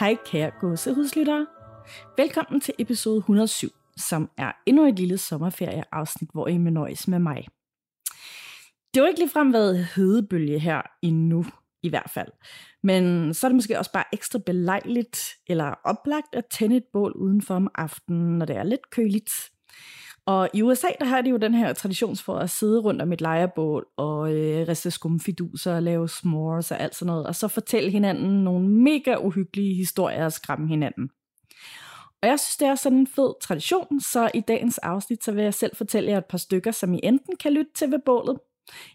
Hej kære gåsehudslyttere. Velkommen til episode 107, som er endnu et lille sommerferieafsnit, hvor I må nøjes med mig. Det har ikke ligefrem været hedebølge her endnu, i hvert fald. Men så er det måske også bare ekstra belejligt eller oplagt at tænde et bål udenfor om aftenen, når det er lidt køligt. Og i USA, der har de jo den her tradition for at sidde rundt om et lejrebål og øh, riste skumfiduser og lave s'mores og alt sådan noget, og så fortælle hinanden nogle mega uhyggelige historier og skræmme hinanden. Og jeg synes, det er sådan en fed tradition, så i dagens afsnit, så vil jeg selv fortælle jer et par stykker, som I enten kan lytte til ved bålet,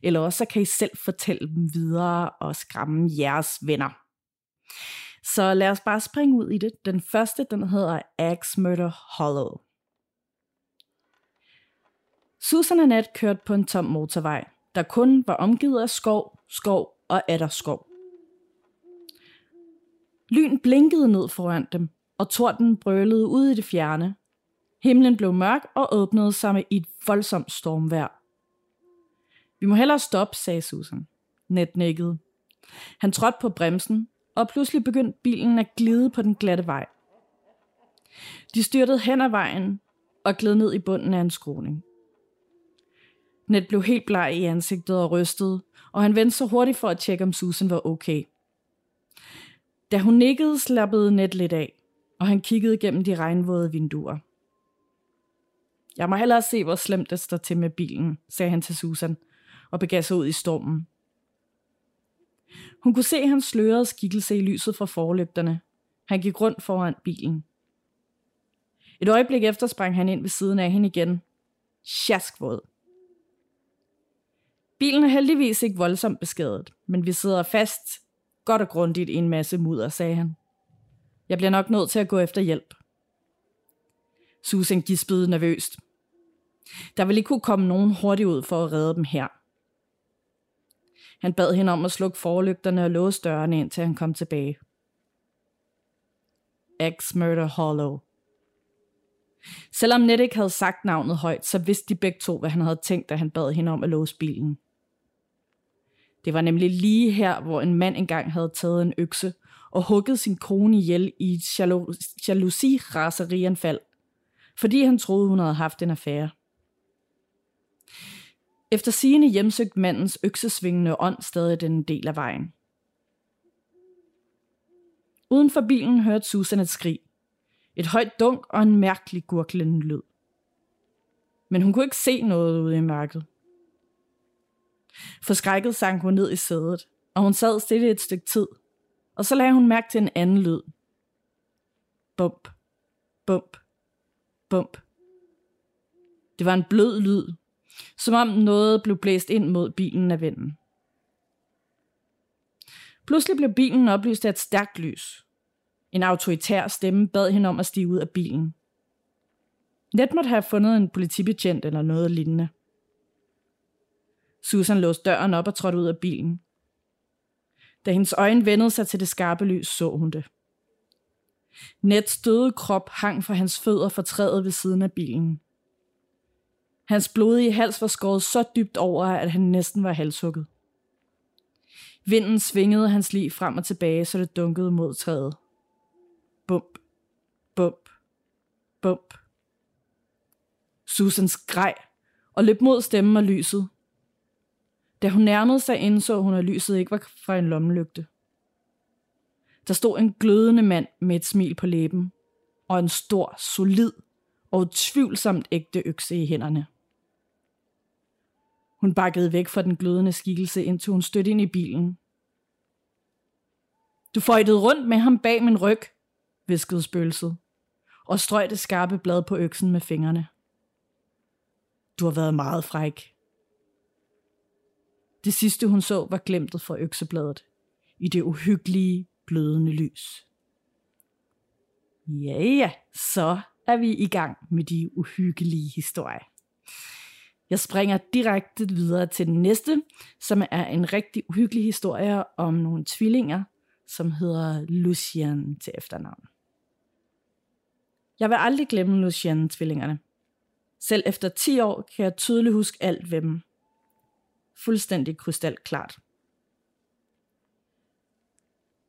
eller også så kan I selv fortælle dem videre og skræmme jeres venner. Så lad os bare springe ud i det. Den første, den hedder Axe Murder Hollow. Susan og kørte på en tom motorvej, der kun var omgivet af skov, skov og skov. Lyn blinkede ned foran dem, og torden brølede ud i det fjerne. Himlen blev mørk og åbnede sig med et voldsomt stormvejr. Vi må hellere stoppe, sagde Susan. Net nikkede. Han trådte på bremsen, og pludselig begyndte bilen at glide på den glatte vej. De styrtede hen ad vejen og gled ned i bunden af en skroning. Ned blev helt bleg i ansigtet og rystet, og han vendte så hurtigt for at tjekke, om Susan var okay. Da hun nikkede, slappede Ned lidt af, og han kiggede gennem de regnvåde vinduer. Jeg må hellere se, hvor slemt det står til med bilen, sagde han til Susan, og begav sig ud i stormen. Hun kunne se hans slørede skikkelse i lyset fra forlygterne. Han gik rundt foran bilen. Et øjeblik efter sprang han ind ved siden af hende igen. Sjaskvåd. Bilen er heldigvis ikke voldsomt beskadiget, men vi sidder fast godt og grundigt i en masse mudder, sagde han. Jeg bliver nok nødt til at gå efter hjælp. Susan gispede nervøst. Der ville ikke kunne komme nogen hurtigt ud for at redde dem her. Han bad hende om at slukke forlygterne og låse dørene ind, til han kom tilbage. X Murder Hollow. Selvom Ned ikke havde sagt navnet højt, så vidste de begge to, hvad han havde tænkt, da han bad hende om at låse bilen. Det var nemlig lige her, hvor en mand engang havde taget en økse og hugget sin kone ihjel i et jalousi-raserianfald, fordi han troede, hun havde haft en affære. Efter sigende hjemsøgt mandens øksesvingende ånd stadig den del af vejen. Uden for bilen hørte Susan et skrig. Et højt dunk og en mærkelig gurklende lyd. Men hun kunne ikke se noget ude i mørket. Forskrækket sank hun ned i sædet, og hun sad stille et stykke tid. Og så lagde hun mærke til en anden lyd. Bump, bump, bump. Det var en blød lyd, som om noget blev blæst ind mod bilen af vinden. Pludselig blev bilen oplyst af et stærkt lys. En autoritær stemme bad hende om at stige ud af bilen. Net måtte have fundet en politibetjent eller noget lignende. Susan låste døren op og trådte ud af bilen. Da hendes øjne vendede sig til det skarpe lys, så hun det. Nets døde krop hang fra hans fødder for træet ved siden af bilen. Hans blodige hals var skåret så dybt over, at han næsten var halshugget. Vinden svingede hans lig frem og tilbage, så det dunkede mod træet. Bump, bump, bump. Susan skreg og løb mod stemmen og lyset. Da hun nærmede sig, indså hun, at lyset ikke var fra en lommelygte. Der stod en glødende mand med et smil på læben, og en stor, solid og tvivlsomt ægte økse i hænderne. Hun bakkede væk fra den glødende skikkelse, indtil hun stødte ind i bilen. Du føjtede rundt med ham bag min ryg, viskede spøgelset, og strøg det skarpe blad på øksen med fingrene. Du har været meget fræk. Det sidste hun så var glemtet fra øksebladet. i det uhyggelige, blødende lys. Ja, ja, så er vi i gang med de uhyggelige historier. Jeg springer direkte videre til den næste, som er en rigtig uhyggelig historie om nogle tvillinger, som hedder Lucien til efternavn. Jeg vil aldrig glemme Lucien-tvillingerne. Selv efter 10 år kan jeg tydeligt huske alt ved dem. Fuldstændig krystalklart.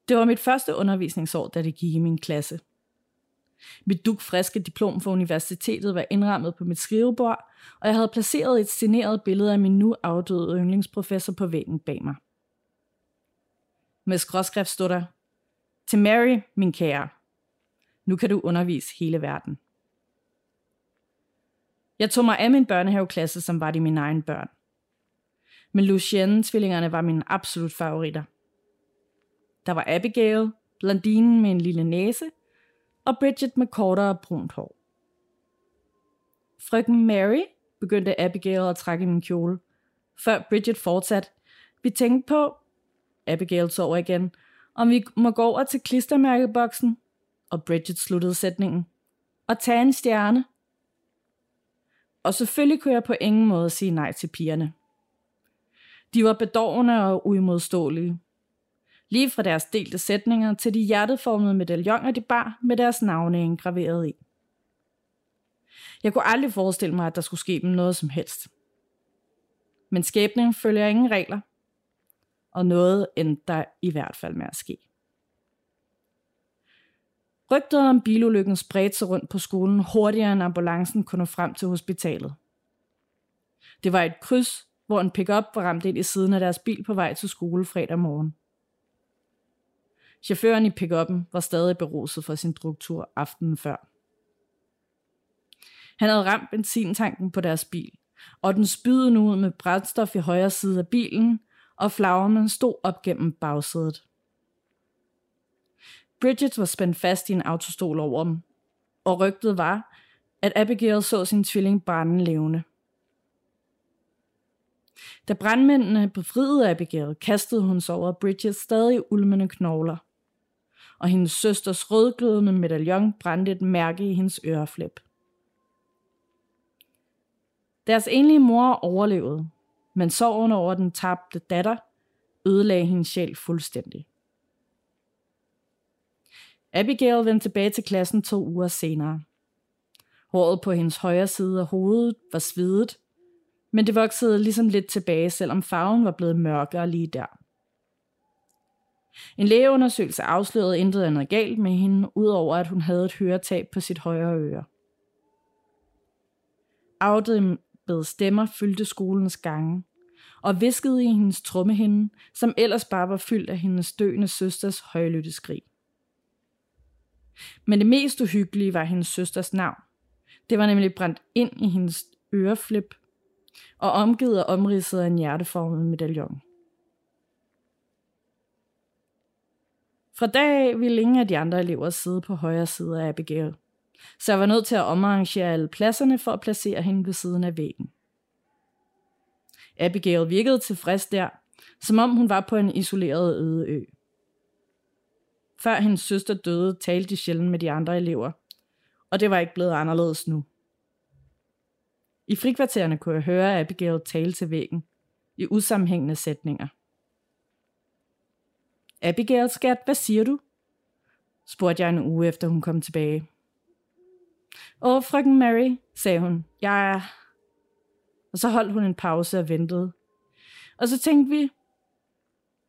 Det var mit første undervisningsår, da det gik i min klasse. Mit dukfriske diplom fra universitetet var indrammet på mit skrivebord, og jeg havde placeret et sceneret billede af min nu afdøde yndlingsprofessor på væggen bag mig. Med skråskrift stod der, til Mary, min kære. Nu kan du undervise hele verden. Jeg tog mig af min børnehaveklasse, som var de mine egne børn. Men Lucienne-tvillingerne var mine absolut favoritter. Der var Abigail, blondinen med en lille næse, og Bridget med kortere brunt hår. Frøken Mary begyndte Abigail at trække min kjole, før Bridget fortsatte. Vi tænkte på, Abigail tog igen, om vi må gå over til klistermærkeboksen, og Bridget sluttede sætningen, og tage en stjerne. Og selvfølgelig kunne jeg på ingen måde sige nej til pigerne. De var bedårende og uimodståelige. Lige fra deres delte sætninger til de hjerteformede medaljoner, de bar med deres navne indgraveret i. Jeg kunne aldrig forestille mig, at der skulle ske dem noget som helst. Men skæbnen følger ingen regler, og noget endte der i hvert fald med at ske. Rygtet om bilulykken spredte sig rundt på skolen hurtigere end ambulancen kunne nå frem til hospitalet. Det var et kryds, hvor en pickup var ramt ind i siden af deres bil på vej til skole fredag morgen. Chaufføren i pickuppen var stadig beruset fra sin druktur aftenen før. Han havde ramt benzintanken på deres bil, og den spydede nu ud med brændstof i højre side af bilen, og flagermen stod op gennem bagsædet. Bridget var spændt fast i en autostol over dem, og rygtet var, at Abigail så sin tvilling brænde levende. Da brandmændene befriede Abigail, kastede hun sig over Bridgets stadig ulmende knogler, og hendes søsters rødglødende medaljon brændte et mærke i hendes øreflip. Deres enlige mor overlevede, men sorgen over den tabte datter ødelagde hendes sjæl fuldstændig. Abigail vendte tilbage til klassen to uger senere. Håret på hendes højre side af hovedet var svedet, men det voksede ligesom lidt tilbage, selvom farven var blevet mørkere lige der. En lægeundersøgelse afslørede intet andet galt med hende, udover at hun havde et høretab på sit højre øre. Afdæmpede stemmer fyldte skolens gange, og viskede i hendes trummehinde, som ellers bare var fyldt af hendes døende søsters højlytte skrig. Men det mest uhyggelige var hendes søsters navn. Det var nemlig brændt ind i hendes øreflip og omgivet og omridset af en hjerteformet medaljon. Fra dag af ville ingen af de andre elever sidde på højre side af Abigail, så jeg var nødt til at omarrangere alle pladserne for at placere hende ved siden af væggen. Abigail virkede tilfreds der, som om hun var på en isoleret øde ø. Før hendes søster døde, talte de sjældent med de andre elever, og det var ikke blevet anderledes nu. I frikvartererne kunne jeg høre Abigail tale til væggen, i usammenhængende sætninger. Abigail, skat, hvad siger du? spurgte jeg en uge efter hun kom tilbage. Åh, frøken Mary, sagde hun, jeg er... Og så holdt hun en pause og ventede. Og så tænkte vi,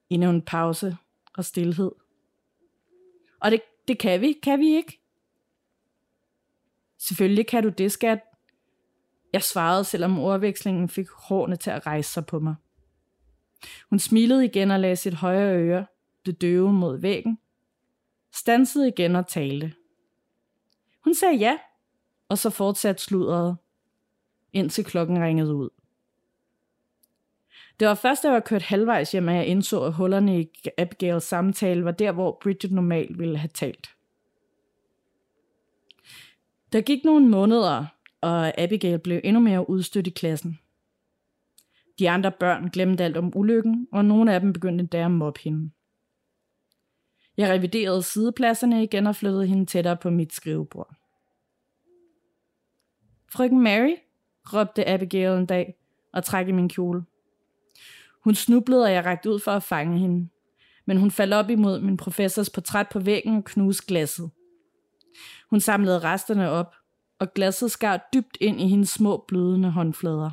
endnu en pause og stillhed. Og det, det kan vi, kan vi ikke? Selvfølgelig kan du det, skat. Jeg svarede, selvom ordvekslingen fik hårene til at rejse sig på mig. Hun smilede igen og lagde sit højre øre, det døve, mod væggen. Stansede igen og talte. Hun sagde ja, og så fortsatte sludret, indtil klokken ringede ud. Det var først, da jeg var kørt halvvejs hjem, at jeg indså, at hullerne i Abigails samtale var der, hvor Bridget normalt ville have talt. Der gik nogle måneder, og Abigail blev endnu mere udstødt i klassen. De andre børn glemte alt om ulykken, og nogle af dem begyndte endda at mobbe hende. Jeg reviderede sidepladserne igen og flyttede hende tættere på mit skrivebord. Frøken Mary, råbte Abigail en dag og trak i min kjole. Hun snublede, og jeg rakte ud for at fange hende. Men hun faldt op imod min professors portræt på væggen og knuste glasset. Hun samlede resterne op, og glasset skar dybt ind i hendes små blødende håndflader.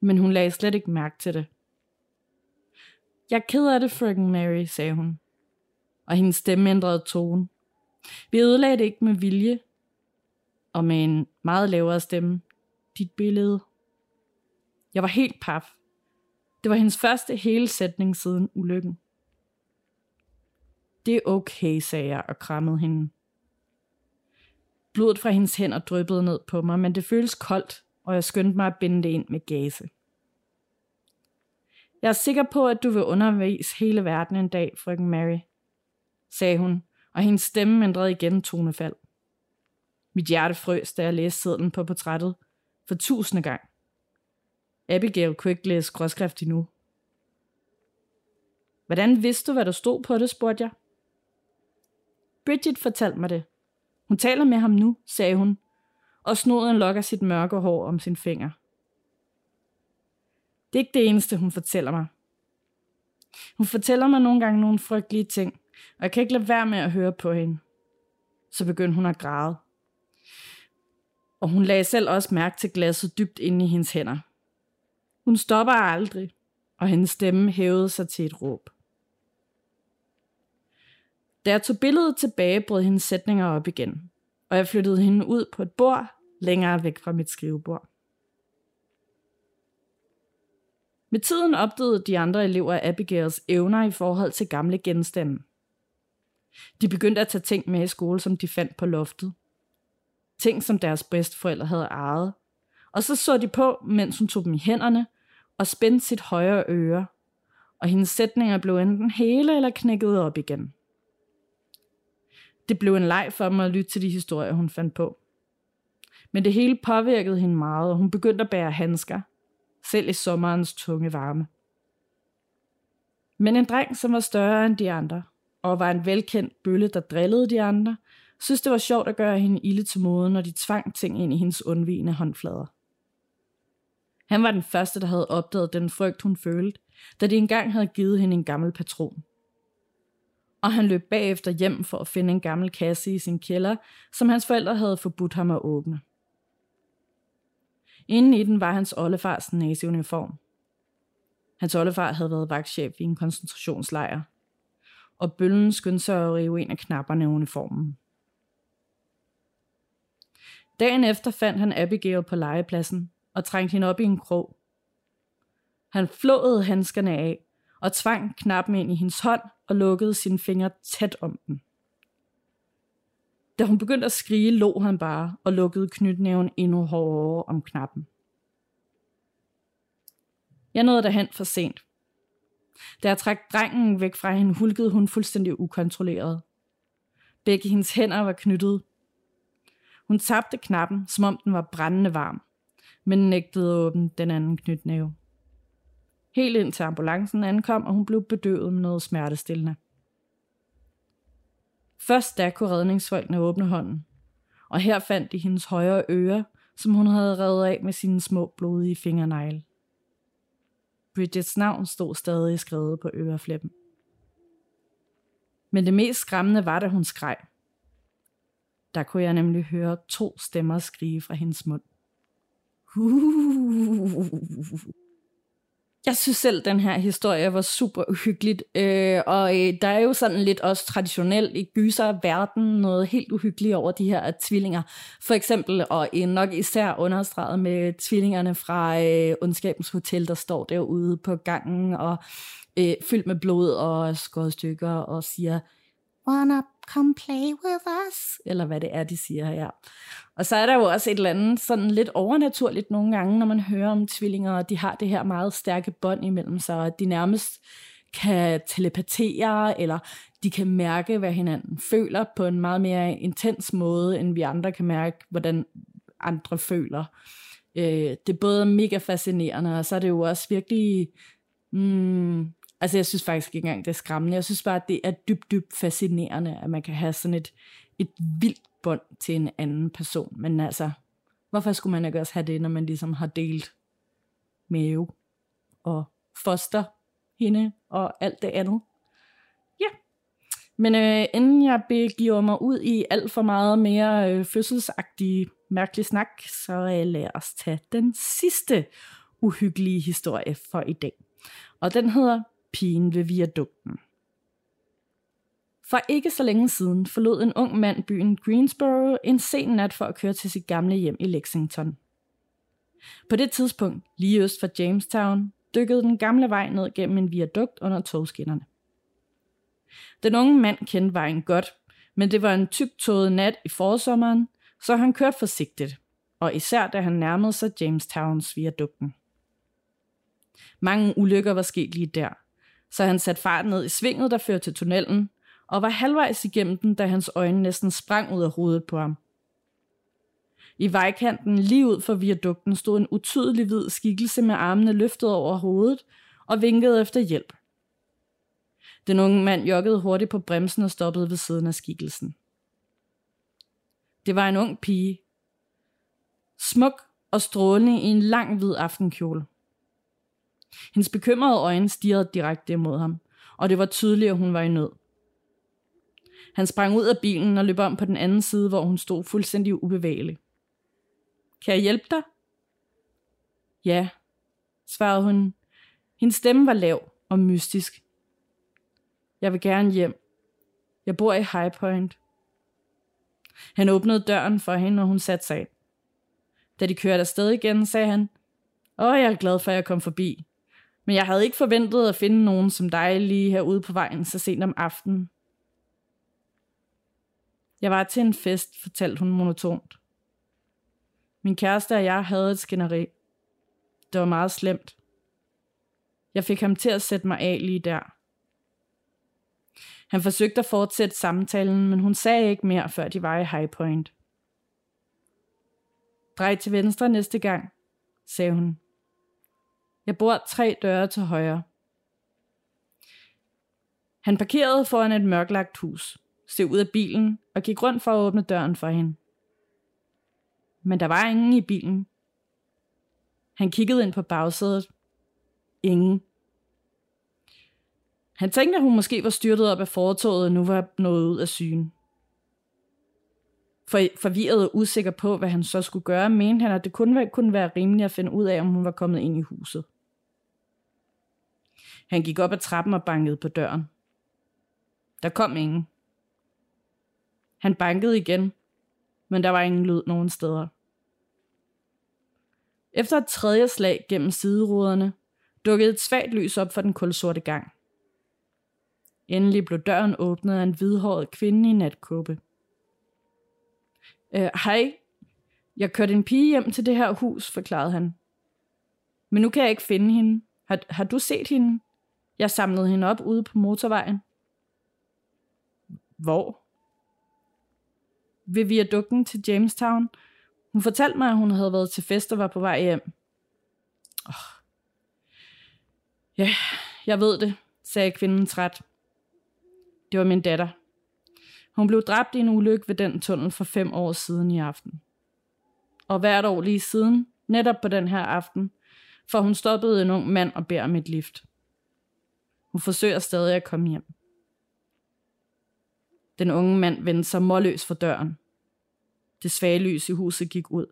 Men hun lagde slet ikke mærke til det. Jeg er ked af det, frøken Mary, sagde hun. Og hendes stemme ændrede tone. Vi ødelagde det ikke med vilje. Og med en meget lavere stemme. Dit billede. Jeg var helt paf. Det var hendes første hele sætning siden ulykken. Det er okay, sagde jeg og krammede hende. Blodet fra hendes hænder dryppede ned på mig, men det føles koldt, og jeg skyndte mig at binde det ind med gase. Jeg er sikker på, at du vil undervise hele verden en dag, frøken Mary, sagde hun, og hendes stemme ændrede igen tonefald. Mit hjerte frøs, da jeg læste sedlen på portrættet for tusinde gang. Abigail kunne ikke læse gråskrift endnu. Hvordan vidste du, hvad der stod på det, spurgte jeg. Bridget fortalte mig det. Hun taler med ham nu, sagde hun, og snod en lok af sit mørke hår om sin finger. Det er ikke det eneste, hun fortæller mig. Hun fortæller mig nogle gange nogle frygtelige ting, og jeg kan ikke lade være med at høre på hende. Så begyndte hun at græde. Og hun lagde selv også mærke til glasset dybt inde i hendes hænder. Hun stopper aldrig, og hendes stemme hævede sig til et råb. Da jeg tog billedet tilbage, brød hendes sætninger op igen, og jeg flyttede hende ud på et bord længere væk fra mit skrivebord. Med tiden opdagede de andre elever Abigails evner i forhold til gamle genstande. De begyndte at tage ting med i skole, som de fandt på loftet. Ting, som deres bedsteforældre havde ejet. Og så så de på, mens hun tog dem i hænderne og spændte sit højre øre. Og hendes sætninger blev enten hele eller knækket op igen. Det blev en leg for mig at lytte til de historier, hun fandt på. Men det hele påvirkede hende meget, og hun begyndte at bære handsker, selv i sommerens tunge varme. Men en dreng, som var større end de andre, og var en velkendt bølle, der drillede de andre, synes det var sjovt at gøre hende ilde til mode, når de tvang ting ind i hendes undvigende håndflader. Han var den første, der havde opdaget den frygt, hun følte, da de engang havde givet hende en gammel patron. Og han løb bagefter hjem for at finde en gammel kasse i sin kælder, som hans forældre havde forbudt ham at åbne. Inden i den var hans oldefars naziuniform. Hans oldefar havde været vagtchef i en koncentrationslejr, og bøllen skyndte sig at rive en af knapperne af uniformen. Dagen efter fandt han Abigail på legepladsen og trængte hende op i en krog. Han flåede handskerne af og tvang knappen ind i hendes hånd og lukkede sine fingre tæt om den. Da hun begyndte at skrige, lå han bare og lukkede knytnæven endnu hårdere om knappen. Jeg nåede derhen for sent. Da jeg trak drengen væk fra hende, hulkede hun fuldstændig ukontrolleret. Begge hendes hænder var knyttet. Hun tabte knappen, som om den var brændende varm, men nægtede at åbne den anden knytnæve. Helt indtil ambulancen ankom, og hun blev bedøvet med noget smertestillende. Først da kunne redningsfolkene åbne hånden, og her fandt de hendes højre øre, som hun havde revet af med sine små blodige fingernegle. Bridgets navn stod stadig skrevet på øreflippen. Men det mest skræmmende var, da hun skreg. Der kunne jeg nemlig høre to stemmer skrige fra hendes mund. Uh. Jeg synes selv, den her historie var super uhyggeligt, øh, og øh, der er jo sådan lidt også traditionelt i gyser verden noget helt uhyggeligt over de her tvillinger. For eksempel, og øh, nok især understreget med tvillingerne fra øh, Undskabens Hotel, der står derude på gangen og øh, fyldt med blod og skåret stykker og siger, wanna come play with us, eller hvad det er, de siger her. Og så er der jo også et eller andet sådan lidt overnaturligt nogle gange, når man hører om tvillinger, og de har det her meget stærke bånd imellem sig, at de nærmest kan telepatere, eller de kan mærke, hvad hinanden føler på en meget mere intens måde, end vi andre kan mærke, hvordan andre føler. Øh, det er både mega fascinerende, og så er det jo også virkelig mm, Altså, jeg synes faktisk ikke engang, det er skræmmende. Jeg synes bare, at det er dybt, dybt fascinerende, at man kan have sådan et, et vildt bånd til en anden person. Men altså, hvorfor skulle man ikke også have det, når man ligesom har delt mave og foster hende og alt det andet? Ja. Men øh, inden jeg begiver mig ud i alt for meget mere øh, fødselsagtig mærkelig snak, så øh, lad os tage den sidste uhyggelige historie for i dag. Og den hedder Pigen ved viadukten. For ikke så længe siden forlod en ung mand byen Greensboro en sen nat for at køre til sit gamle hjem i Lexington. På det tidspunkt, lige øst for Jamestown, dykkede den gamle vej ned gennem en viadukt under togskinnerne. Den unge mand kendte vejen godt, men det var en tygtåget nat i forsommeren, så han kørte forsigtigt, og især da han nærmede sig Jamestowns viadukten. Mange ulykker var sket lige der, så han satte fart ned i svinget, der førte til tunnelen, og var halvvejs igennem den, da hans øjne næsten sprang ud af hovedet på ham. I vejkanten lige ud for viadukten stod en utydelig hvid skikkelse med armene løftet over hovedet og vinkede efter hjælp. Den unge mand joggede hurtigt på bremsen og stoppede ved siden af skikkelsen. Det var en ung pige. Smuk og strålende i en lang hvid aftenkjole. Hendes bekymrede øjne stirrede direkte imod ham, og det var tydeligt, at hun var i nød. Han sprang ud af bilen og løb om på den anden side, hvor hun stod fuldstændig ubevægelig. Kan jeg hjælpe dig? Ja, svarede hun. Hendes stemme var lav og mystisk. Jeg vil gerne hjem. Jeg bor i High Point. Han åbnede døren for hende, og hun satte sig ind. Da de kørte afsted igen, sagde han, Åh, jeg er glad for, at jeg kom forbi. Men jeg havde ikke forventet at finde nogen som dig lige herude på vejen så sent om aftenen. Jeg var til en fest, fortalte hun monotont. Min kæreste og jeg havde et skænderi. Det var meget slemt. Jeg fik ham til at sætte mig af lige der. Han forsøgte at fortsætte samtalen, men hun sagde ikke mere, før de var i High Point. Drej til venstre næste gang, sagde hun. Jeg bor tre døre til højre. Han parkerede foran et mørklagt hus, steg ud af bilen og gik rundt for at åbne døren for hende. Men der var ingen i bilen. Han kiggede ind på bagsædet. Ingen. Han tænkte, at hun måske var styrtet op af fortoget og nu var nået ud af syne. For, forvirret og usikker på, hvad han så skulle gøre, mente han, at det kun kunne være rimeligt at finde ud af, om hun var kommet ind i huset. Han gik op ad trappen og bankede på døren. Der kom ingen. Han bankede igen, men der var ingen lyd nogen steder. Efter et tredje slag gennem sideruderne, dukkede et svagt lys op for den kulsorte gang. Endelig blev døren åbnet af en hvidhåret kvinde i natkåbe. Øh, Hej, jeg kørte en pige hjem til det her hus, forklarede han. Men nu kan jeg ikke finde hende. Har, har du set hende? Jeg samlede hende op ude på motorvejen. Hvor? Ved viadukken til Jamestown. Hun fortalte mig, at hun havde været til fest og var på vej hjem. Oh. Ja, jeg ved det, sagde kvinden træt. Det var min datter. Hun blev dræbt i en ulykke ved den tunnel for fem år siden i aften. Og hvert år lige siden, netop på den her aften, for hun stoppede en ung mand og beder om et lift. Hun forsøger stadig at komme hjem. Den unge mand vendte sig målløs for døren. Det svage lys i huset gik ud.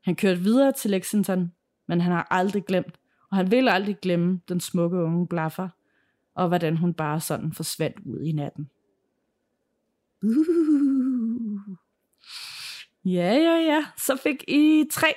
Han kørte videre til Lexington, men han har aldrig glemt, og han vil aldrig glemme den smukke unge blaffer, og hvordan hun bare sådan forsvandt ud i natten. Uh. Ja, ja, ja. Så fik I tre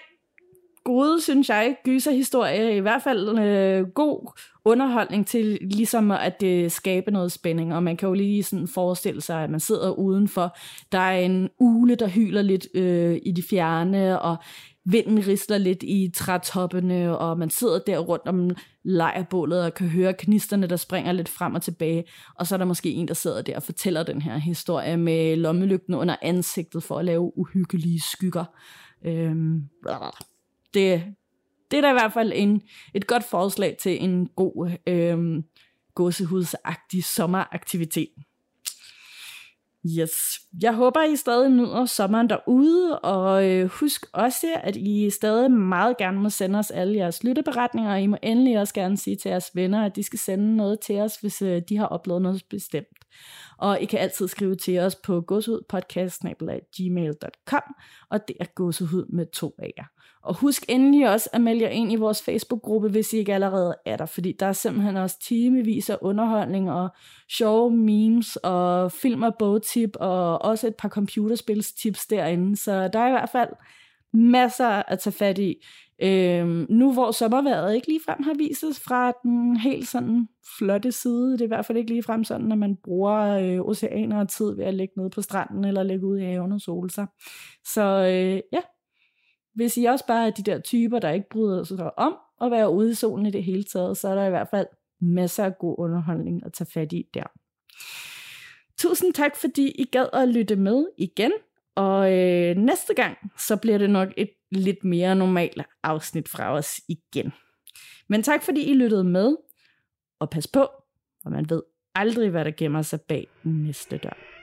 gode, synes jeg, gyserhistorie. I hvert fald øh, god underholdning til ligesom at det skabe noget spænding. Og man kan jo lige sådan forestille sig, at man sidder udenfor. Der er en ule, der hyler lidt øh, i de fjerne, og vinden risler lidt i trætoppene, og man sidder der rundt om lejrbålet og kan høre knisterne, der springer lidt frem og tilbage. Og så er der måske en, der sidder der og fortæller den her historie med lommelygten under ansigtet for at lave uhyggelige skygger. Øhm, det, det er da i hvert fald en, et godt forslag til en god øhm, gåsehudsagtig sommeraktivitet. Yes. Jeg håber, I stadig nyder sommeren derude, og øh, husk også, at I stadig meget gerne må sende os alle jeres lytteberetninger, og I må endelig også gerne sige til jeres venner, at de skal sende noget til os, hvis øh, de har oplevet noget bestemt. Og I kan altid skrive til os på godsehudpodcast.gmail.com, og det er godsehud med to A'er. Og husk endelig også at melde jer ind i vores Facebook-gruppe, hvis I ikke allerede er der, fordi der er simpelthen også timevis af underholdning og sjove memes og film og bogtip og også et par computerspilstips derinde. Så der er i hvert fald masser at tage fat i. Øhm, nu hvor sommerværet ikke ligefrem har vist sig fra den helt sådan flotte side, det er i hvert fald ikke ligefrem sådan, at man bruger øh, oceaner og tid ved at ligge nede på stranden eller ligge ude i haven og sole sig. Så øh, ja, hvis I også bare er de der typer, der ikke bryder sig om at være ude i solen i det hele taget, så er der i hvert fald masser af god underholdning at tage fat i der. Tusind tak, fordi I gad at lytte med igen. Og øh, næste gang, så bliver det nok et lidt mere normalt afsnit fra os igen. Men tak, fordi I lyttede med. Og pas på, for man ved aldrig, hvad der gemmer sig bag næste dør.